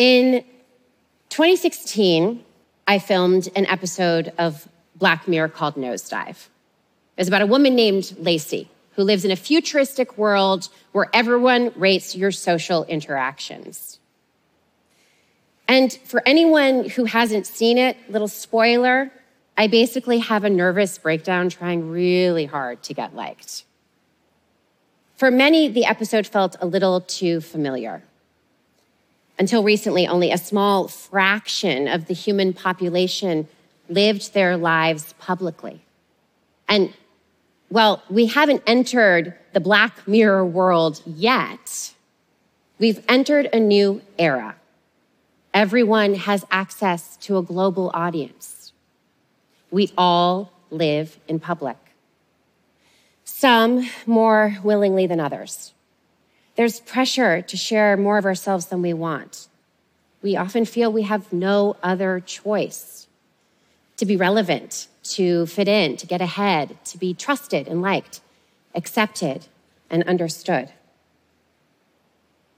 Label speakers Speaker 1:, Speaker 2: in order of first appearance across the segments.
Speaker 1: In 2016, I filmed an episode of Black Mirror called Nosedive. It's about a woman named Lacey who lives in a futuristic world where everyone rates your social interactions. And for anyone who hasn't seen it, little spoiler, I basically have a nervous breakdown trying really hard to get liked. For many, the episode felt a little too familiar. Until recently, only a small fraction of the human population lived their lives publicly. And well, we haven't entered the Black Mirror world yet. We've entered a new era. Everyone has access to a global audience. We all live in public. Some more willingly than others. There's pressure to share more of ourselves than we want. We often feel we have no other choice to be relevant, to fit in, to get ahead, to be trusted and liked, accepted and understood.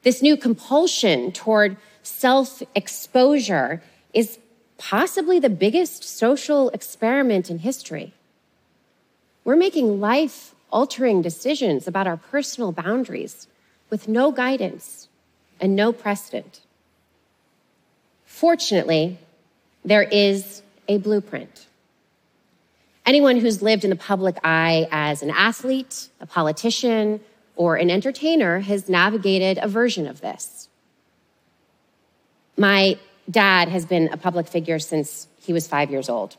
Speaker 1: This new compulsion toward self exposure is possibly the biggest social experiment in history. We're making life altering decisions about our personal boundaries with no guidance and no precedent. Fortunately, there is a blueprint. Anyone who's lived in the public eye as an athlete, a politician, or an entertainer has navigated a version of this. My dad has been a public figure since he was five years old,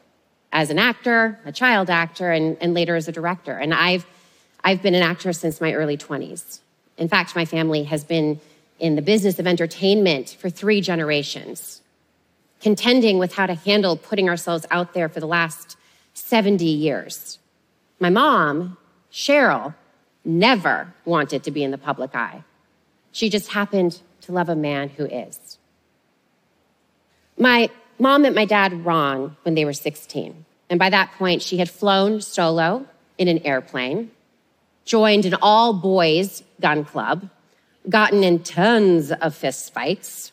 Speaker 1: as an actor, a child actor, and, and later as a director. And I've, I've been an actor since my early 20s. In fact, my family has been in the business of entertainment for three generations, contending with how to handle putting ourselves out there for the last 70 years. My mom, Cheryl, never wanted to be in the public eye. She just happened to love a man who is. My mom met my dad Ron when they were 16. And by that point, she had flown solo in an airplane, joined an all boys gun club, gotten in tons of fistfights,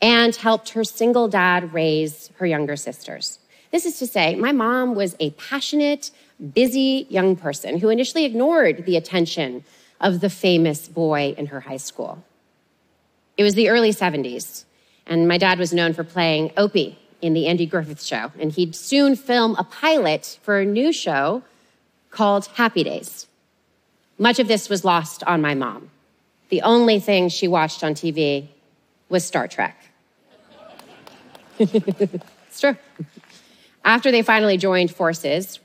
Speaker 1: and helped her single dad raise her younger sisters. This is to say, my mom was a passionate, busy young person who initially ignored the attention of the famous boy in her high school. It was the early 70s, and my dad was known for playing Opie in the Andy Griffith Show, and he'd soon film a pilot for a new show called Happy Days. Much of this was lost on my mom. The only thing she watched on TV was Star Trek. it's true. After they finally joined forces,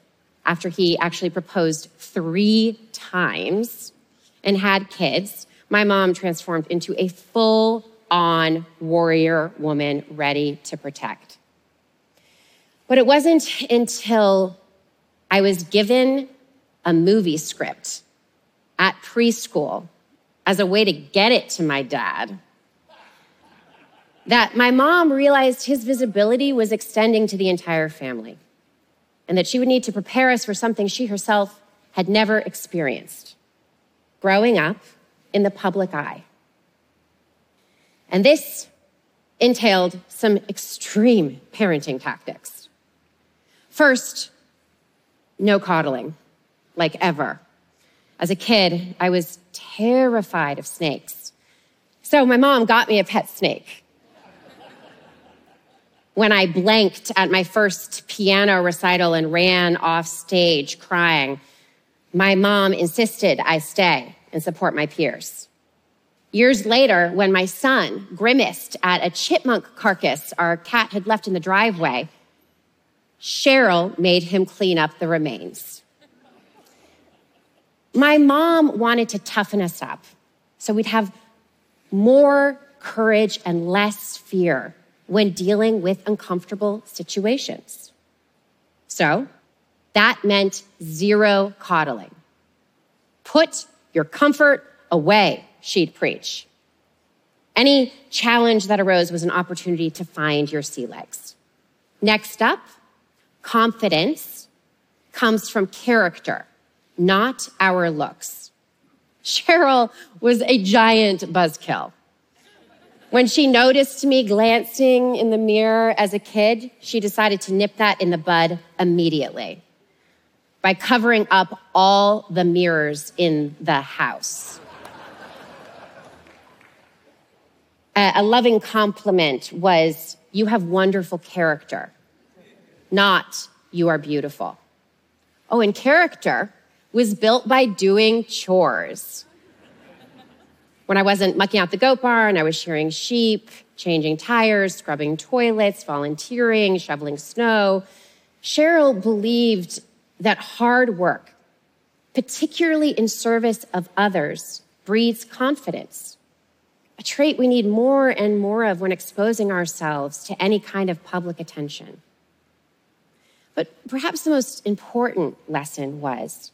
Speaker 1: after he actually proposed three times and had kids, my mom transformed into a full on warrior woman ready to protect. But it wasn't until I was given a movie script at preschool as a way to get it to my dad that my mom realized his visibility was extending to the entire family and that she would need to prepare us for something she herself had never experienced growing up in the public eye. And this entailed some extreme parenting tactics. First, no coddling, like ever. As a kid, I was terrified of snakes. So my mom got me a pet snake when I blanked at my first piano recital and ran off stage crying, my mom insisted I stay and support my peers. Years later, when my son grimaced at a chipmunk carcass our cat had left in the driveway, Cheryl made him clean up the remains. My mom wanted to toughen us up so we'd have more courage and less fear when dealing with uncomfortable situations. So that meant zero coddling. Put your comfort away, she'd preach. Any challenge that arose was an opportunity to find your sea legs. Next up, confidence comes from character, not our looks. Cheryl was a giant buzzkill. When she noticed me glancing in the mirror as a kid, she decided to nip that in the bud immediately by covering up all the mirrors in the house. a loving compliment was, You have wonderful character, not you are beautiful. Oh, and character was built by doing chores. When I wasn't mucking out the goat barn, I was shearing sheep, changing tires, scrubbing toilets, volunteering, shoveling snow. Cheryl believed that hard work, particularly in service of others, breeds confidence, a trait we need more and more of when exposing ourselves to any kind of public attention. But perhaps the most important lesson was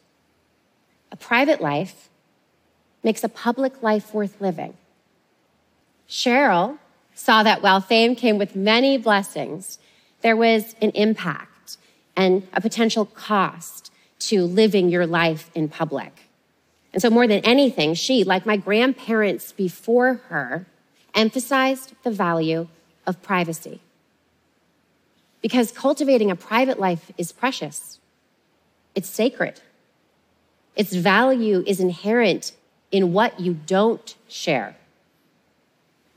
Speaker 1: a private life makes a public life worth living. Cheryl saw that while fame came with many blessings, there was an impact and a potential cost to living your life in public. And so, more than anything, she, like my grandparents before her, emphasized the value of privacy. Because cultivating a private life is precious, it's sacred. Its value is inherent in what you don't share,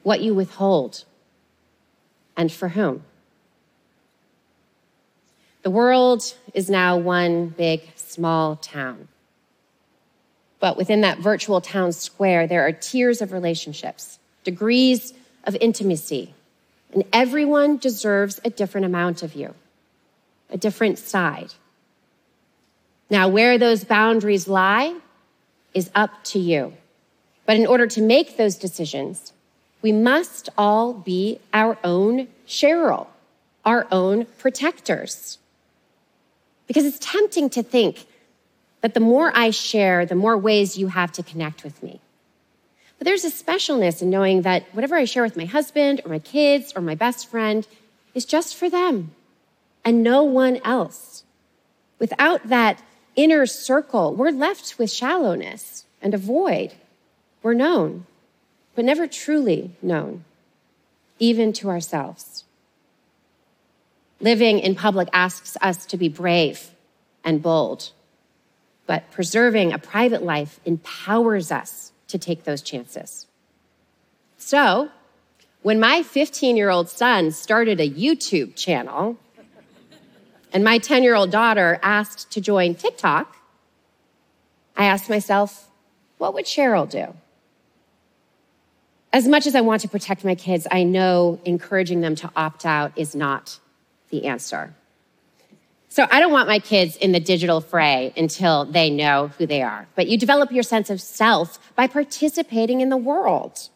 Speaker 1: what you withhold, and for whom. The world is now one big, small town. But within that virtual town square, there are tiers of relationships, degrees of intimacy, and everyone deserves a different amount of you, a different side. Now, where those boundaries lie is up to you. But in order to make those decisions, we must all be our own Cheryl, our own protectors. Because it's tempting to think that the more I share, the more ways you have to connect with me. But there's a specialness in knowing that whatever I share with my husband or my kids or my best friend is just for them and no one else. Without that inner circle, we're left with shallowness and a void. We're known, but never truly known, even to ourselves. Living in public asks us to be brave and bold, but preserving a private life empowers us to take those chances. So, when my 15 year old son started a YouTube channel and my 10 year old daughter asked to join TikTok, I asked myself, what would Cheryl do? As much as I want to protect my kids, I know encouraging them to opt out is not the answer. So I don't want my kids in the digital fray until they know who they are. But you develop your sense of self by participating in the world.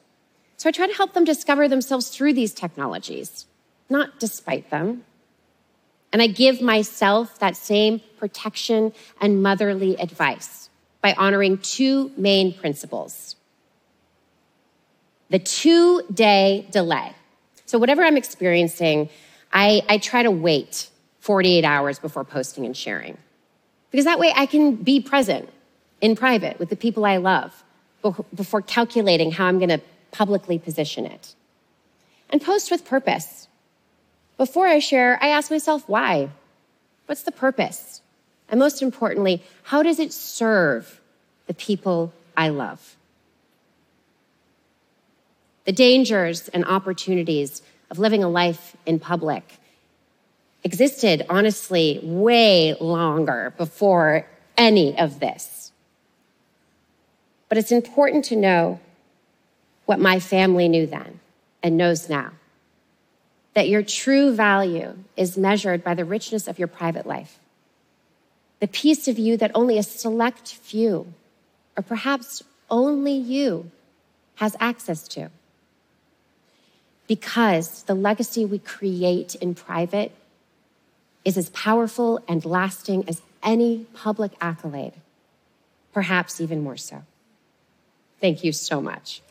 Speaker 1: So I try to help them discover themselves through these technologies, not despite them. And I give myself that same protection and motherly advice by honoring two main principles. The two day delay. So, whatever I'm experiencing, I, I try to wait 48 hours before posting and sharing. Because that way I can be present in private with the people I love before calculating how I'm going to publicly position it. And post with purpose. Before I share, I ask myself why? What's the purpose? And most importantly, how does it serve the people I love? The dangers and opportunities of living a life in public existed, honestly, way longer before any of this. But it's important to know what my family knew then and knows now that your true value is measured by the richness of your private life, the piece of you that only a select few, or perhaps only you, has access to. Because the legacy we create in private is as powerful and lasting as any public accolade, perhaps even more so. Thank you so much.